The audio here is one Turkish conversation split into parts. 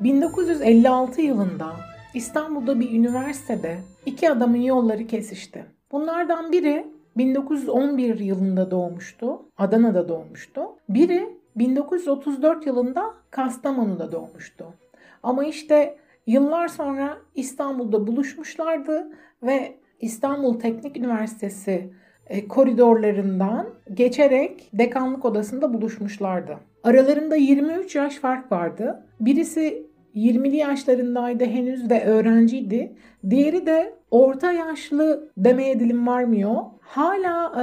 1956 yılında İstanbul'da bir üniversitede iki adamın yolları kesişti. Bunlardan biri 1911 yılında doğmuştu. Adana'da doğmuştu. Biri 1934 yılında Kastamonu'da doğmuştu. Ama işte yıllar sonra İstanbul'da buluşmuşlardı ve İstanbul Teknik Üniversitesi e, koridorlarından geçerek dekanlık odasında buluşmuşlardı. Aralarında 23 yaş fark vardı. Birisi 20'li yaşlarındaydı henüz ve öğrenciydi. Diğeri de orta yaşlı demeye dilim varmıyor. Hala e,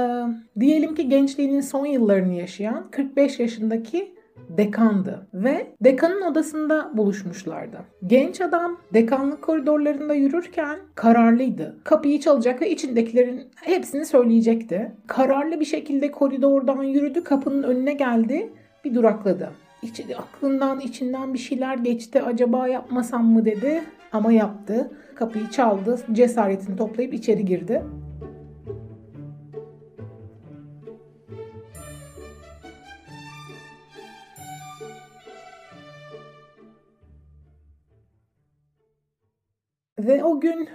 diyelim ki gençliğinin son yıllarını yaşayan 45 yaşındaki dekandı ve dekanın odasında buluşmuşlardı. Genç adam dekanlık koridorlarında yürürken kararlıydı. Kapıyı çalacak ve içindekilerin hepsini söyleyecekti. Kararlı bir şekilde koridordan yürüdü, kapının önüne geldi, bir durakladı. İçi, aklından içinden bir şeyler geçti. Acaba yapmasam mı dedi ama yaptı. Kapıyı çaldı, cesaretini toplayıp içeri girdi. Ve o gün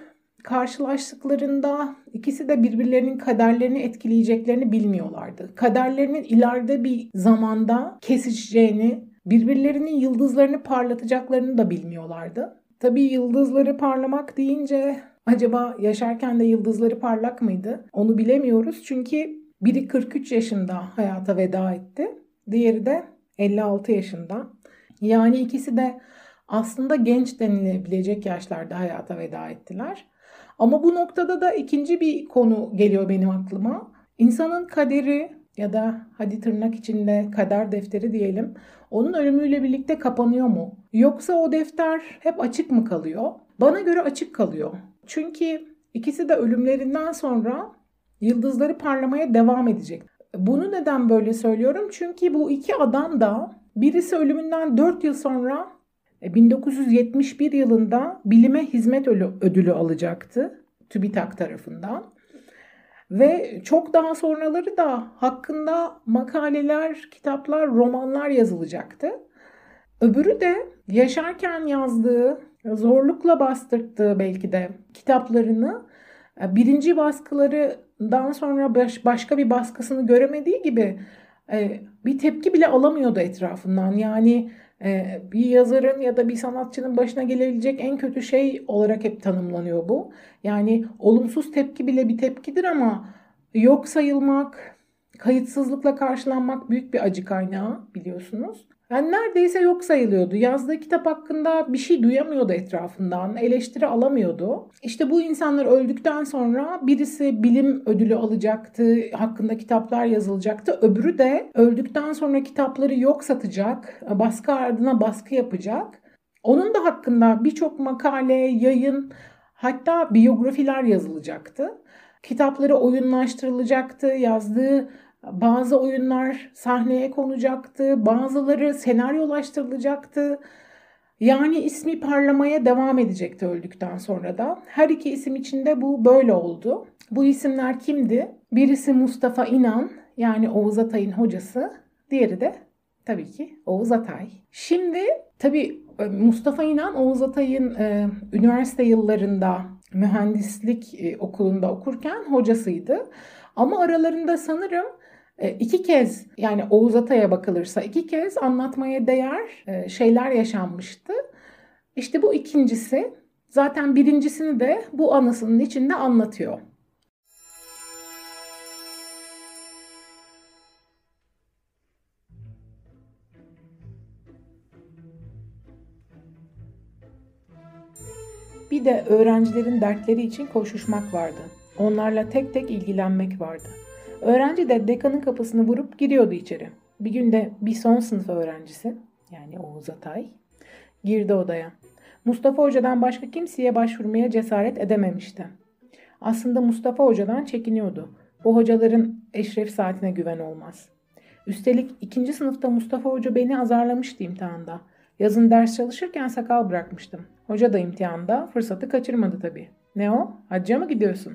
karşılaştıklarında ikisi de birbirlerinin kaderlerini etkileyeceklerini bilmiyorlardı. Kaderlerinin ileride bir zamanda kesişeceğini, birbirlerinin yıldızlarını parlatacaklarını da bilmiyorlardı. Tabii yıldızları parlamak deyince acaba yaşarken de yıldızları parlak mıydı? Onu bilemiyoruz çünkü biri 43 yaşında hayata veda etti. Diğeri de 56 yaşında. Yani ikisi de aslında genç denilebilecek yaşlarda hayata veda ettiler. Ama bu noktada da ikinci bir konu geliyor benim aklıma. İnsanın kaderi ya da hadi tırnak içinde kader defteri diyelim. Onun ölümüyle birlikte kapanıyor mu? Yoksa o defter hep açık mı kalıyor? Bana göre açık kalıyor. Çünkü ikisi de ölümlerinden sonra yıldızları parlamaya devam edecek. Bunu neden böyle söylüyorum? Çünkü bu iki adam da birisi ölümünden 4 yıl sonra 1971 e, yılında bilime hizmet ödülü alacaktı TÜBİTAK tarafından. Ve çok daha sonraları da hakkında makaleler, kitaplar, romanlar yazılacaktı. Öbürü de yaşarken yazdığı, zorlukla bastırttığı belki de kitaplarını e, birinci baskılarından sonra baş, başka bir baskısını göremediği gibi e, bir tepki bile alamıyordu etrafından. Yani bir yazarın ya da bir sanatçının başına gelebilecek en kötü şey olarak hep tanımlanıyor bu. Yani olumsuz tepki bile bir tepkidir ama yok sayılmak, kayıtsızlıkla karşılanmak büyük bir acı kaynağı biliyorsunuz. Yani neredeyse yok sayılıyordu. Yazdığı kitap hakkında bir şey duyamıyordu etrafından, eleştiri alamıyordu. İşte bu insanlar öldükten sonra birisi bilim ödülü alacaktı, hakkında kitaplar yazılacaktı. Öbürü de öldükten sonra kitapları yok satacak, baskı ardına baskı yapacak. Onun da hakkında birçok makale, yayın, hatta biyografiler yazılacaktı. Kitapları oyunlaştırılacaktı, yazdığı bazı oyunlar sahneye konacaktı, bazıları senaryolaştırılacaktı. Yani ismi parlamaya devam edecekti öldükten sonra da. Her iki isim içinde bu böyle oldu. Bu isimler kimdi? Birisi Mustafa İnan yani Oğuz Atay'ın hocası. Diğeri de tabii ki Oğuz Atay. Şimdi tabii e, Mustafa İnan Oğuz Atay'ın e, üniversite yıllarında mühendislik e, okulunda okurken hocasıydı. Ama aralarında sanırım iki kez yani Oğuz Atay'a bakılırsa iki kez anlatmaya değer e, şeyler yaşanmıştı. İşte bu ikincisi zaten birincisini de bu anısının içinde anlatıyor. Bir de öğrencilerin dertleri için koşuşmak vardı. Onlarla tek tek ilgilenmek vardı. Öğrenci de dekanın kapısını vurup giriyordu içeri. Bir günde bir son sınıf öğrencisi yani Oğuz Atay girdi odaya. Mustafa Hoca'dan başka kimseye başvurmaya cesaret edememişti. Aslında Mustafa Hoca'dan çekiniyordu. Bu hocaların eşref saatine güven olmaz. Üstelik ikinci sınıfta Mustafa Hoca beni azarlamıştı imtihanda. Yazın ders çalışırken sakal bırakmıştım. Hoca da imtihanda fırsatı kaçırmadı tabii. Ne o? Hacca mı gidiyorsun?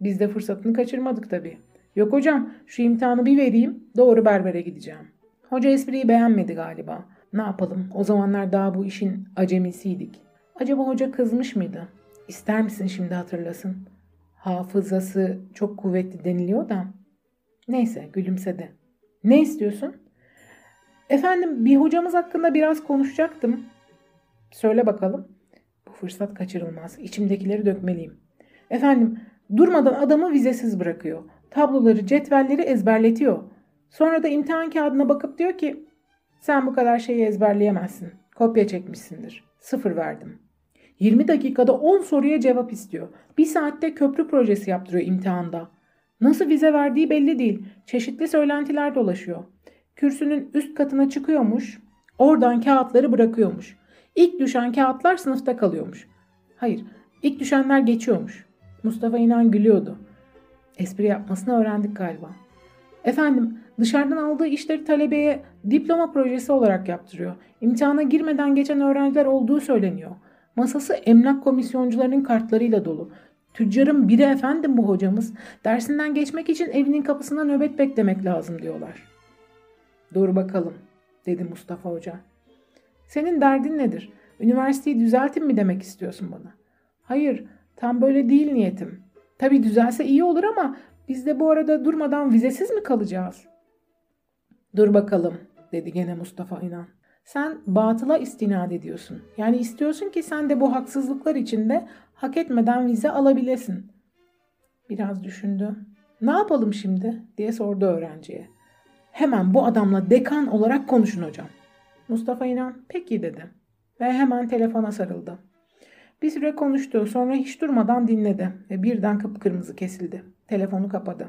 Biz de fırsatını kaçırmadık tabii. Yok hocam şu imtihanı bir vereyim doğru berbere gideceğim. Hoca espriyi beğenmedi galiba. Ne yapalım? O zamanlar daha bu işin acemisiydik. Acaba hoca kızmış mıydı? İster misin şimdi hatırlasın? Hafızası çok kuvvetli deniliyor da. Neyse gülümsedi. Ne istiyorsun? Efendim bir hocamız hakkında biraz konuşacaktım. Söyle bakalım. Bu fırsat kaçırılmaz. İçimdekileri dökmeliyim. Efendim durmadan adamı vizesiz bırakıyor. Tabloları, cetvelleri ezberletiyor. Sonra da imtihan kağıdına bakıp diyor ki sen bu kadar şeyi ezberleyemezsin. Kopya çekmişsindir. Sıfır verdim. 20 dakikada 10 soruya cevap istiyor. Bir saatte köprü projesi yaptırıyor imtihanda. Nasıl vize verdiği belli değil. Çeşitli söylentiler dolaşıyor. Kürsünün üst katına çıkıyormuş. Oradan kağıtları bırakıyormuş. İlk düşen kağıtlar sınıfta kalıyormuş. Hayır, ilk düşenler geçiyormuş. Mustafa İnan gülüyordu. Espri yapmasını öğrendik galiba. Efendim, dışarıdan aldığı işleri talebeye diploma projesi olarak yaptırıyor. İmtihana girmeden geçen öğrenciler olduğu söyleniyor. Masası emlak komisyoncularının kartlarıyla dolu. Tüccarın biri efendim bu hocamız. Dersinden geçmek için evinin kapısına nöbet beklemek lazım diyorlar. Dur bakalım dedi Mustafa Hoca. Senin derdin nedir? Üniversiteyi düzeltin mi demek istiyorsun bana? Hayır, tam böyle değil niyetim. Tabii düzelse iyi olur ama biz de bu arada durmadan vizesiz mi kalacağız? Dur bakalım dedi gene Mustafa İnan. Sen batıla istinad ediyorsun. Yani istiyorsun ki sen de bu haksızlıklar içinde hak etmeden vize alabilesin. Biraz düşündü. Ne yapalım şimdi diye sordu öğrenciye. Hemen bu adamla dekan olarak konuşun hocam. Mustafa İnan peki dedi ve hemen telefona sarıldı. Bir süre konuştu sonra hiç durmadan dinledi ve birden kıpkırmızı kesildi. Telefonu kapadı.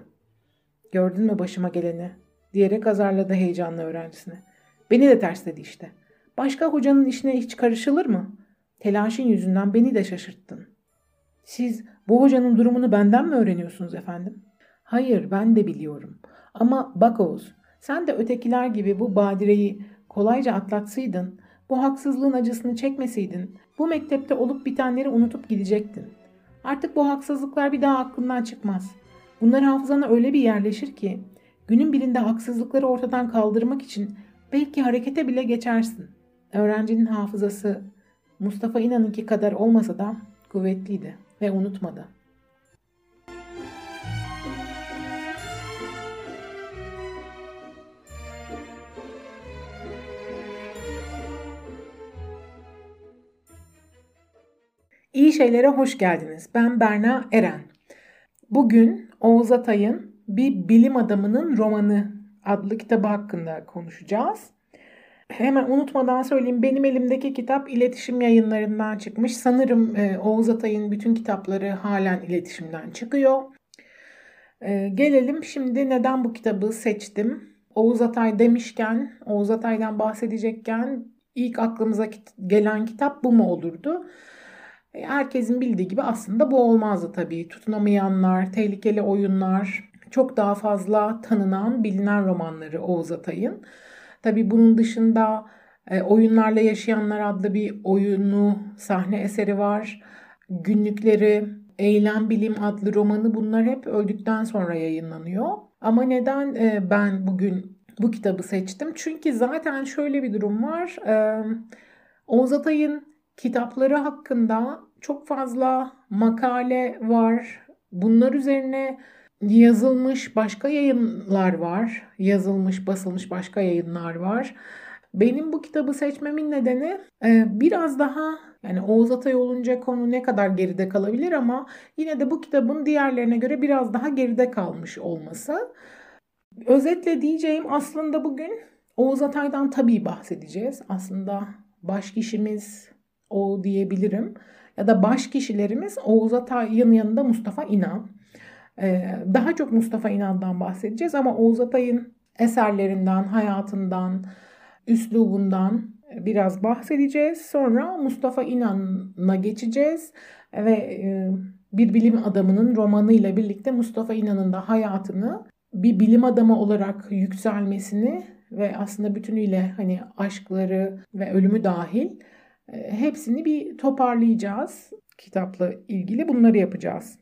Gördün mü başıma geleni diyerek azarladı heyecanlı öğrencisine. Beni de tersledi işte. Başka hocanın işine hiç karışılır mı? Telaşın yüzünden beni de şaşırttın. Siz bu hocanın durumunu benden mi öğreniyorsunuz efendim? Hayır ben de biliyorum. Ama bak Oğuz sen de ötekiler gibi bu badireyi kolayca atlatsaydın, bu haksızlığın acısını çekmeseydin, bu mektepte olup bitenleri unutup gidecektin. Artık bu haksızlıklar bir daha aklından çıkmaz. Bunlar hafızana öyle bir yerleşir ki, günün birinde haksızlıkları ortadan kaldırmak için belki harekete bile geçersin. Öğrencinin hafızası Mustafa İnan'ınki kadar olmasa da kuvvetliydi ve unutmadı. İyi şeylere hoş geldiniz. Ben Berna Eren. Bugün Oğuz Atay'ın Bir Bilim Adamının Romanı adlı kitabı hakkında konuşacağız. Hemen unutmadan söyleyeyim benim elimdeki kitap iletişim yayınlarından çıkmış. Sanırım e, Oğuz Atay'ın bütün kitapları halen iletişimden çıkıyor. E, gelelim şimdi neden bu kitabı seçtim? Oğuz Atay demişken, Oğuz Atay'dan bahsedecekken ilk aklımıza gelen kitap bu mu olurdu? E, herkesin bildiği gibi aslında bu olmazdı tabii. Tutunamayanlar, tehlikeli oyunlar, çok daha fazla tanınan, bilinen romanları Oğuz Atay'ın. Tabii bunun dışında e, Oyunlarla Yaşayanlar adlı bir oyunu, sahne eseri var. Günlükleri, Eylem Bilim adlı romanı bunlar hep öldükten sonra yayınlanıyor. Ama neden e, ben bugün bu kitabı seçtim? Çünkü zaten şöyle bir durum var. Oğuz Atay'ın kitapları hakkında çok fazla makale var. Bunlar üzerine yazılmış başka yayınlar var. Yazılmış, basılmış başka yayınlar var. Benim bu kitabı seçmemin nedeni e, biraz daha yani Oğuz Atay olunca konu ne kadar geride kalabilir ama yine de bu kitabın diğerlerine göre biraz daha geride kalmış olması. Özetle diyeceğim aslında bugün Oğuz Atay'dan tabii bahsedeceğiz. Aslında baş kişimiz o diyebilirim. Ya da baş kişilerimiz Oğuz Atay'ın yanında Mustafa İnan. Ee, daha çok Mustafa İnan'dan bahsedeceğiz ama Oğuz Atay'ın eserlerinden, hayatından, üslubundan biraz bahsedeceğiz. Sonra Mustafa İnan'a geçeceğiz ve e, bir bilim adamının romanıyla birlikte Mustafa İnan'ın da hayatını bir bilim adamı olarak yükselmesini ve aslında bütünüyle hani aşkları ve ölümü dahil hepsini bir toparlayacağız. Kitapla ilgili bunları yapacağız.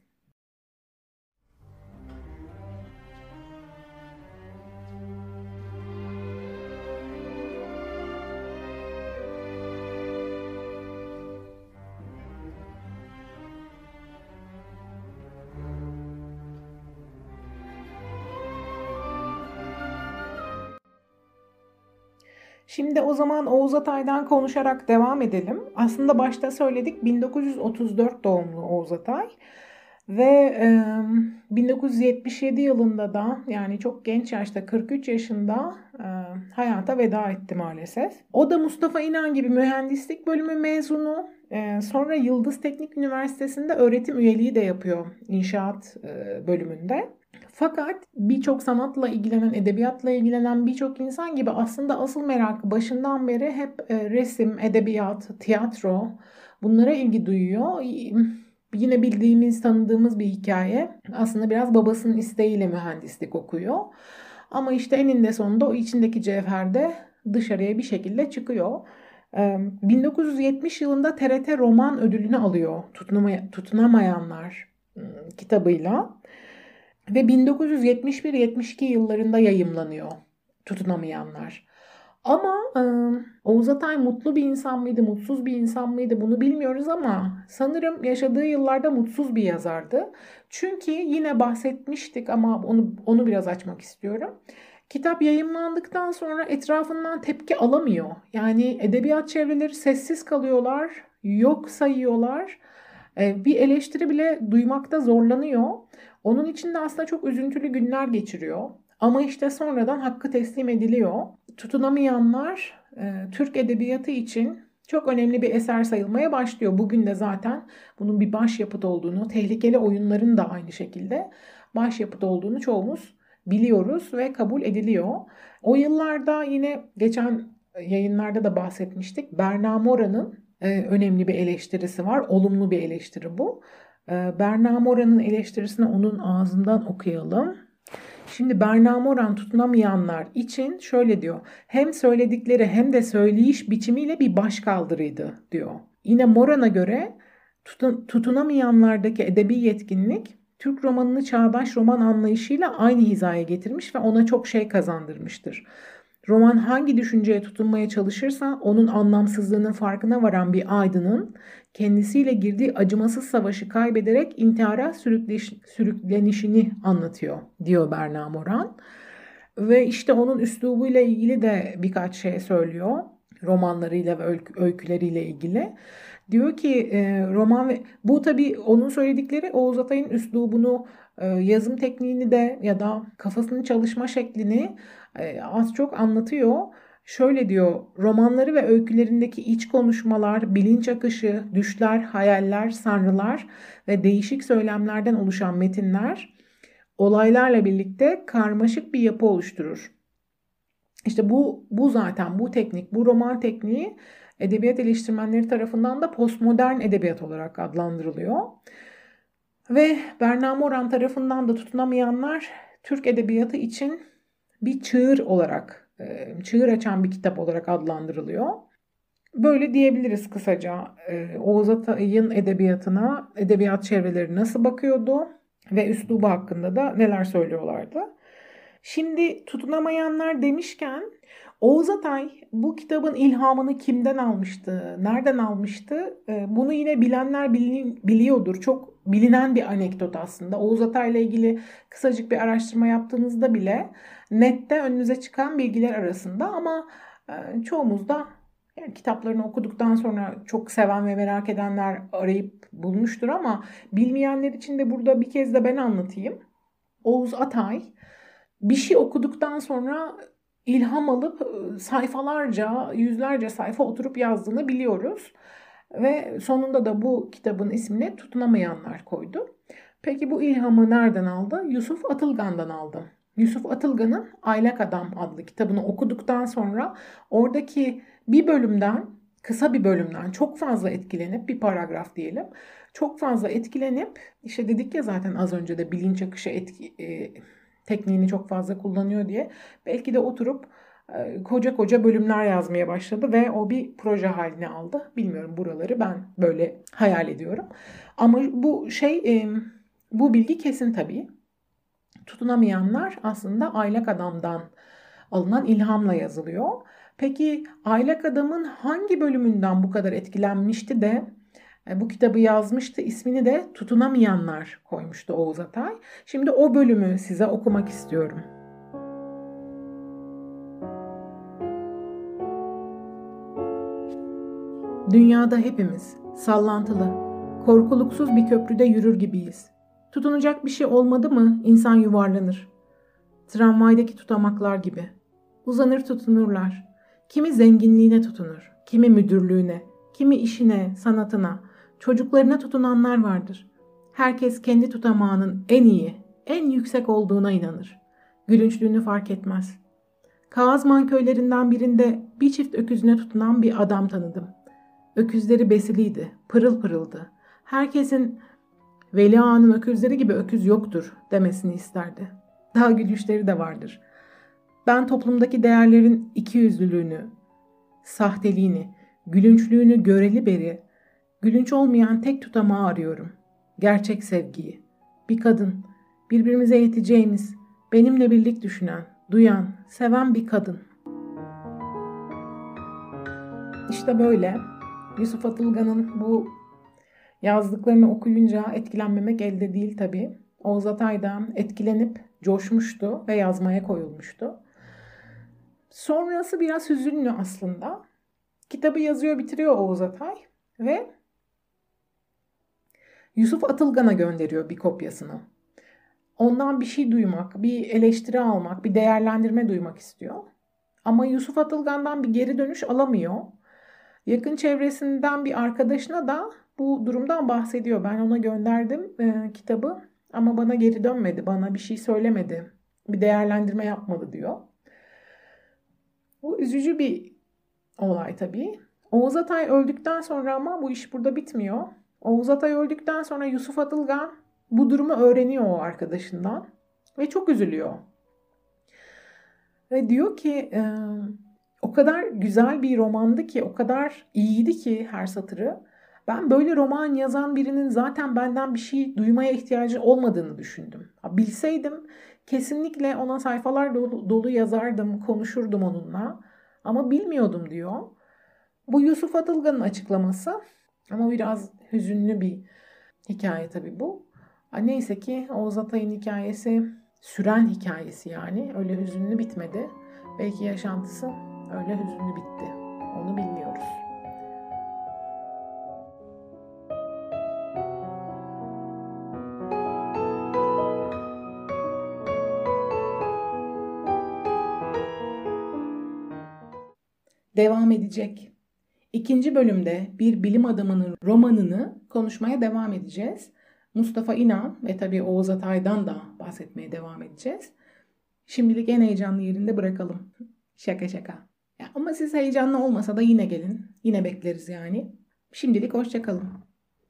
Şimdi o zaman Oğuz Atay'dan konuşarak devam edelim. Aslında başta söyledik 1934 doğumlu Oğuz Atay. Ve e, 1977 yılında da yani çok genç yaşta 43 yaşında e, hayata veda etti maalesef. O da Mustafa İnan gibi mühendislik bölümü mezunu. E, sonra Yıldız Teknik Üniversitesi'nde öğretim üyeliği de yapıyor inşaat e, bölümünde. Fakat birçok sanatla ilgilenen, edebiyatla ilgilenen birçok insan gibi aslında asıl merakı başından beri hep e, resim, edebiyat, tiyatro bunlara ilgi duyuyor. Yine bildiğimiz, tanıdığımız bir hikaye. Aslında biraz babasının isteğiyle mühendislik okuyor. Ama işte eninde sonunda o içindeki cevher de dışarıya bir şekilde çıkıyor. 1970 yılında TRT roman ödülünü alıyor Tutunamayanlar kitabıyla. Ve 1971-72 yıllarında yayımlanıyor Tutunamayanlar. Ama e, Oğuz Atay mutlu bir insan mıydı, mutsuz bir insan mıydı bunu bilmiyoruz ama sanırım yaşadığı yıllarda mutsuz bir yazardı. Çünkü yine bahsetmiştik ama onu onu biraz açmak istiyorum. Kitap yayınlandıktan sonra etrafından tepki alamıyor. Yani edebiyat çevreleri sessiz kalıyorlar, yok sayıyorlar. E, bir eleştiri bile duymakta zorlanıyor. Onun için de aslında çok üzüntülü günler geçiriyor. Ama işte sonradan hakkı teslim ediliyor. Tutunamayanlar e, Türk edebiyatı için çok önemli bir eser sayılmaya başlıyor. Bugün de zaten bunun bir başyapıt olduğunu, tehlikeli oyunların da aynı şekilde başyapıt olduğunu çoğumuz biliyoruz ve kabul ediliyor. O yıllarda yine geçen yayınlarda da bahsetmiştik. Berna Mora'nın e, önemli bir eleştirisi var. Olumlu bir eleştiri bu. E, Berna Mora'nın eleştirisini onun ağzından okuyalım. Şimdi Berna Moran tutunamayanlar için şöyle diyor. Hem söyledikleri hem de söyleyiş biçimiyle bir başkaldırıydı diyor. Yine Moran'a göre tutun, tutunamayanlardaki edebi yetkinlik Türk romanını çağdaş roman anlayışıyla aynı hizaya getirmiş ve ona çok şey kazandırmıştır. Roman hangi düşünceye tutunmaya çalışırsa onun anlamsızlığının farkına varan bir aydının kendisiyle girdiği acımasız savaşı kaybederek intihara sürüklenişini anlatıyor diyor Berna Moran. Ve işte onun üslubuyla ilgili de birkaç şey söylüyor. Romanlarıyla ve öyküleriyle ilgili. Diyor ki e, roman ve bu tabii onun söyledikleri Oğuz Atay'ın üslubunu, e, yazım tekniğini de ya da kafasının çalışma şeklini e, az çok anlatıyor. Şöyle diyor, romanları ve öykülerindeki iç konuşmalar, bilinç akışı, düşler, hayaller, sanrılar ve değişik söylemlerden oluşan metinler olaylarla birlikte karmaşık bir yapı oluşturur. İşte bu bu zaten bu teknik, bu roman tekniği edebiyat eleştirmenleri tarafından da postmodern edebiyat olarak adlandırılıyor. Ve Berna Moran tarafından da tutunamayanlar Türk edebiyatı için bir çığır olarak, e, çığır açan bir kitap olarak adlandırılıyor. Böyle diyebiliriz kısaca. E, Oğuz Atay'ın edebiyatına, edebiyat çevreleri nasıl bakıyordu ve üslubu hakkında da neler söylüyorlardı. Şimdi tutunamayanlar demişken Oğuz Atay bu kitabın ilhamını kimden almıştı, nereden almıştı? E, bunu yine bilenler biliyordur. Çok bilinen bir anekdot aslında. Oğuz Atay'la ilgili kısacık bir araştırma yaptığınızda bile nette önünüze çıkan bilgiler arasında ama e, çoğumuz da yani kitaplarını okuduktan sonra çok seven ve merak edenler arayıp bulmuştur ama bilmeyenler için de burada bir kez de ben anlatayım. Oğuz Atay bir şey okuduktan sonra ilham alıp e, sayfalarca, yüzlerce sayfa oturup yazdığını biliyoruz. Ve sonunda da bu kitabın ismini Tutunamayanlar koydu. Peki bu ilhamı nereden aldı? Yusuf Atılgan'dan aldı. Yusuf Atılgan'ın Aylak Adam adlı kitabını okuduktan sonra oradaki bir bölümden, kısa bir bölümden çok fazla etkilenip bir paragraf diyelim. Çok fazla etkilenip işte dedik ya zaten az önce de bilinç akışı etki, e, tekniğini çok fazla kullanıyor diye. Belki de oturup e, koca koca bölümler yazmaya başladı ve o bir proje haline aldı. Bilmiyorum buraları ben böyle hayal ediyorum. Ama bu şey bu bilgi kesin tabii. Tutunamayanlar aslında aylak adamdan alınan ilhamla yazılıyor. Peki aylak adamın hangi bölümünden bu kadar etkilenmişti de bu kitabı yazmıştı. İsmini de Tutunamayanlar koymuştu Oğuz Atay. Şimdi o bölümü size okumak istiyorum. Dünyada hepimiz sallantılı, korkuluksuz bir köprüde yürür gibiyiz. Tutunacak bir şey olmadı mı insan yuvarlanır. Tramvaydaki tutamaklar gibi. Uzanır tutunurlar. Kimi zenginliğine tutunur, kimi müdürlüğüne, kimi işine, sanatına, çocuklarına tutunanlar vardır. Herkes kendi tutamağının en iyi, en yüksek olduğuna inanır. Gülünçlüğünü fark etmez. Kağızman köylerinden birinde bir çift öküzüne tutunan bir adam tanıdım. Öküzleri besiliydi, pırıl pırıldı. Herkesin Veli Ağa'nın öküzleri gibi öküz yoktur demesini isterdi. Daha gülüşleri de vardır. Ben toplumdaki değerlerin ikiyüzlülüğünü, sahteliğini, gülünçlüğünü göreli beri gülünç olmayan tek tutamağı arıyorum. Gerçek sevgiyi. Bir kadın, birbirimize yeteceğimiz, benimle birlik düşünen, duyan, seven bir kadın. İşte böyle Yusuf Atılgan'ın bu yazdıklarını okuyunca etkilenmemek elde değil tabii. Oğuz Atay'dan etkilenip coşmuştu ve yazmaya koyulmuştu. Sonrası biraz hüzünlü aslında. Kitabı yazıyor bitiriyor Oğuz Atay ve Yusuf Atılgan'a gönderiyor bir kopyasını. Ondan bir şey duymak, bir eleştiri almak, bir değerlendirme duymak istiyor. Ama Yusuf Atılgan'dan bir geri dönüş alamıyor. Yakın çevresinden bir arkadaşına da bu durumdan bahsediyor. Ben ona gönderdim e, kitabı ama bana geri dönmedi, bana bir şey söylemedi, bir değerlendirme yapmadı diyor. Bu üzücü bir olay tabii. Oğuz Atay öldükten sonra ama bu iş burada bitmiyor. Oğuz Atay öldükten sonra Yusuf Atılgan bu durumu öğreniyor o arkadaşından ve çok üzülüyor. Ve diyor ki e, o kadar güzel bir romandı ki, o kadar iyiydi ki her satırı. Ben böyle roman yazan birinin zaten benden bir şey duymaya ihtiyacı olmadığını düşündüm. Bilseydim kesinlikle ona sayfalar dolu, dolu yazardım, konuşurdum onunla. Ama bilmiyordum diyor. Bu Yusuf Atılgan'ın açıklaması. Ama biraz hüzünlü bir hikaye tabii bu. Neyse ki Oğuz Atay'ın hikayesi süren hikayesi yani. Öyle hüzünlü bitmedi. Belki yaşantısı öyle hüzünlü bitti. Onu bilmiyoruz. Devam edecek. İkinci bölümde bir bilim adamının romanını konuşmaya devam edeceğiz. Mustafa İnan ve tabii Oğuz Atay'dan da bahsetmeye devam edeceğiz. Şimdilik en heyecanlı yerinde bırakalım. Şaka şaka. Ya ama siz heyecanlı olmasa da yine gelin. Yine bekleriz yani. Şimdilik hoşçakalın.